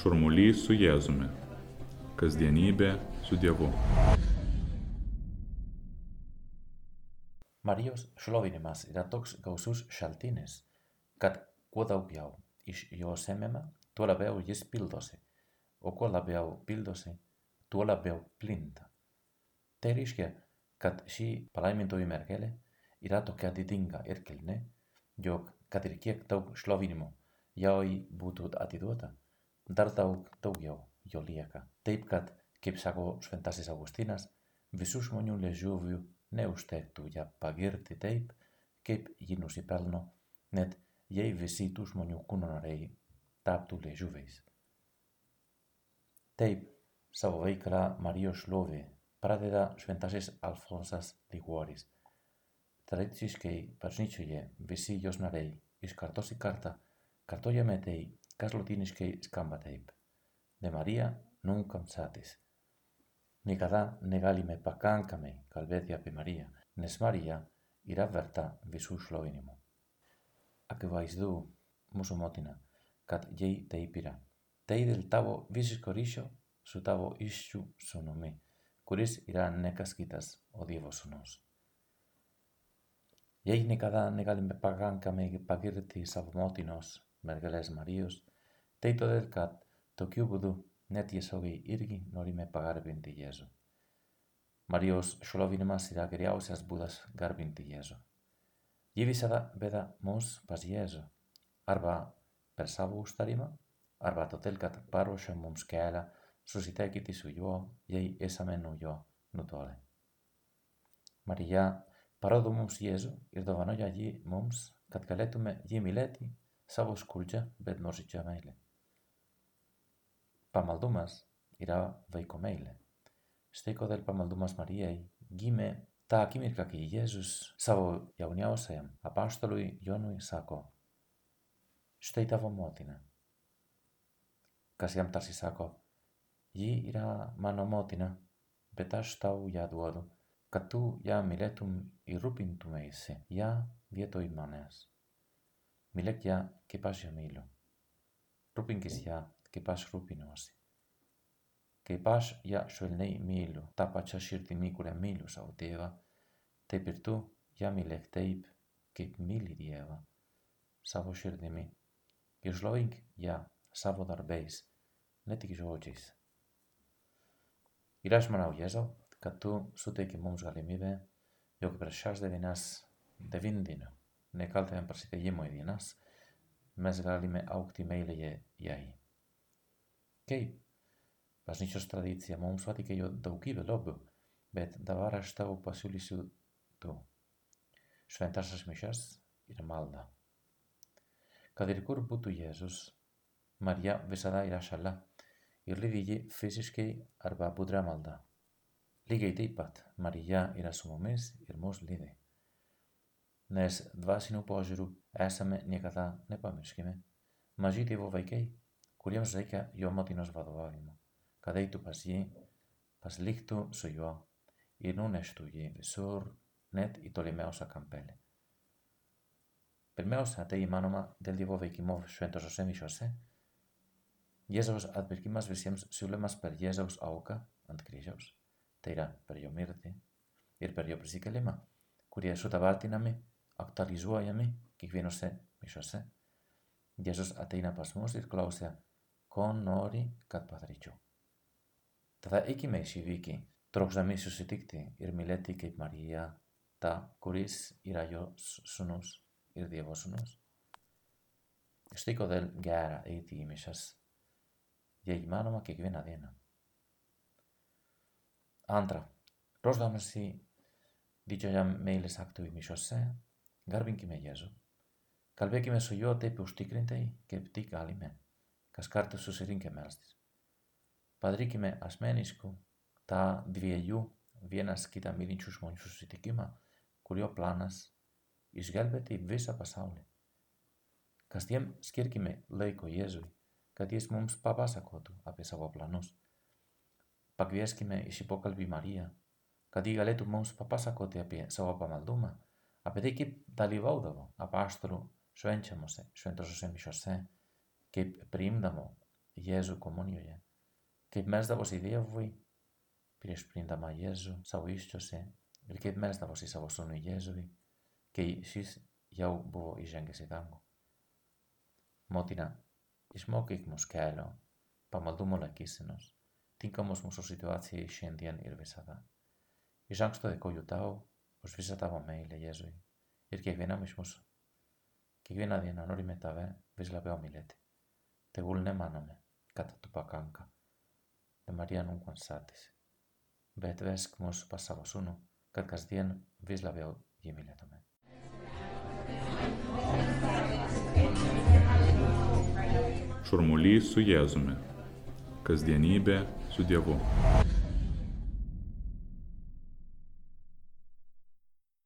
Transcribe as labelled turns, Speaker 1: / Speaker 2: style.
Speaker 1: Šurmulys su Jėzumi. Kasdienybė su Dievu.
Speaker 2: Marijos šlovinimas yra toks gausus šaltinis, kad kuo daugiau iš jo semėme, tuo labiau jis pildosi, o kuo labiau pildosi, tuo labiau plinta. Tai reiškia, kad ši palaimintoji mergelė yra tokia didinga ir kilni, jog kad ir kiek daug šlovinimo jai būtų atiduota, dar daug daugiau jo lieka. Taip kad, kaip sako šventasis Augustinas, visų žmonių liežuvių neužtektų ją pagirti taip, kaip ji nusipelno, net jei visi tų žmonių kūno nariai taptų liežuviais. Taip, savo veiklą Marijos šlovė pradeda šventasis Alfonsas Liguoris. Tradiciškai bažnyčioje visi jos nariai iš kartos į kartą kartojame tai, kas lotyniškai skamba taip. De Maria nunca satis. Niekada negalime pakankamai kalbėti apie Mariją, nes Marija yra verta visų šlovinimų. Akivaizdu, mūsų motina, kad jai taip yra. Tai dėl tavo visiško ryšio su tavo iščių sūnumi, kuris yra ne kas kitas, o Dievo sūnus. Jei niekada negalime pakankamai pagirti savo motinos, mergelės Marijos, tai todėl, kad tokiu būdu net tiesiogiai irgi norime pagarbinti Jėzų. Marijos šlovinimas yra geriausias būdas garbinti Jėzų. Ji visada veda mus pas Jėzų, arba per savo užtarimą, arba todėl, kad paruošia mums kelią susitikti su juo, jei esame nuo jo nutolę. Marija parodo mums Jėzų ir dovanoja jį mums, kad galėtume jį mylėti savo skurdžią, bet nuoširdžią meilę. Pamaldumas yra vaiko meilė. Štai kodėl pamaldumas Marijai gimė tą akimirką, kai Jėzus savo jauniausiajam apaštalui Jonui sako, štai tavo motina. Kas jam tarsi sako, ji yra mano motina, bet aš tau ją duodu, kad tu ją mylėtum ir rūpintumeisi Μιλακιά και πάση ομίλο. Ρούπιν κυσιά και πάση ρούπιν όση. Και πάση για σουελνέι μίλου, τα πατσά σύρτη μίκουρε μίλου σαουτέβα, τα υπηρτού για μιλεκτέιπ και μίλη διέβα, σαβο σύρτη μί. Και σλόιγκ για σαβο δαρμπέις, νέτη κυζόγωτσις. Ιράσιμα να ουγέζω, κατού σούτε και μόμους γαλιμίδε, διόκυπρασιάς δεν δεινάς, δεν δεινάς. nekalte me prasite jemo i nas, mes gali me aukti meile je jai. Kej, pas nič os tradicija, mom svati kej od daukive lobu, bet da vara štavu pasuli su tu. Šventašas mišas ir malda. Kad ir kur butu Jezus, Maria vesada ira šala, ir li vije fizikei arba budra malda. Ligei teipat, Maria ira sumomis ir. Nes dvasinių požiūrių esame niekada nepamirškime. Maži Dievo vaikai kuriems reikia jo motinos vadovavimo, kad eitų pas jį, pasiliktų su juo ir nuneštų jį visur, net į tolimiausią kampelį. Pirmiausia, tai įmanoma dėl Dievo veikimo šventosiuose mišiuose. Jėzaus atpirkimas visiems siūlomas per Jėzaus auką ant kryžiaus, tai yra per jo mirtį ir per jo prisikelimą, kurie sutabartinami, από τα ριζόια μου και γίνωσε μισοσέ. Για σας ατείνα πασμούς της κλώσια «Κον όρι κατ παθαρίτσο». Τα θα εκεί με εισιβήκη, τρόξα μη σου συντήκτη, ηρμηλέτη και υπμαργία, τα κουρίς ηραγιό σουνούς, ηρδιεβό σουνούς. Στήκο δελ γέρα ήτι η μισάς, διαγημάνομα και γυβήνα δίνα. Άντρα, πρόσδαμε σι, δίκιο για μέλες άκτου η μισοσέ, garbinkime Jėzų. Kalbėkime su juo taip užtikrintai, kaip tik galime kas kartą susirinkę melstis. Padarykime asmeniškų tą dviejų vienas kitą mylinčių žmonių susitikimą, kurio planas išgelbėti visą pasaulį. Kasdien skirkime laiko Jėzui, kad jis mums papasakotų apie savo planus. Pakvieskime į šį pokalbį Mariją, kad ji galėtų mums papasakoti apie savo pamaldumą, apie tai, kaip dalyvaudavo apaštalų švenčiamuose, šventosiuose mišiuose kaip priimdavo Jėzų komunijoje, kaip melsdavosi Dievui prieš priimdama Jėzų savo iščiose ir kaip melsdavosi savo sūnui Jėzui, kai šis jau buvo įžengęs į dangų. Motina, išmokyk mus kelio, pamaldumo laikysenos, tinkamos mūsų situacijai šiandien ir visada. Iš anksto dėkoju tau ο σφίσα τα βαμέ, η λεγέ ζωή. Ήρκε γίνα μισμού. Και γίνα διανανόρι με τα βέ, βίσλα πέω μιλέτη. Τε γούλ ναι μάνομαι, κατά του πακάνκα. Τε μαρία νου κονσάτη. Μπέτ βέσκ μου σου πασαβασούνου, κατκαστίεν βίσλα
Speaker 1: πέω γεμιλέτο με. Σουρμουλή σου γέζουμε.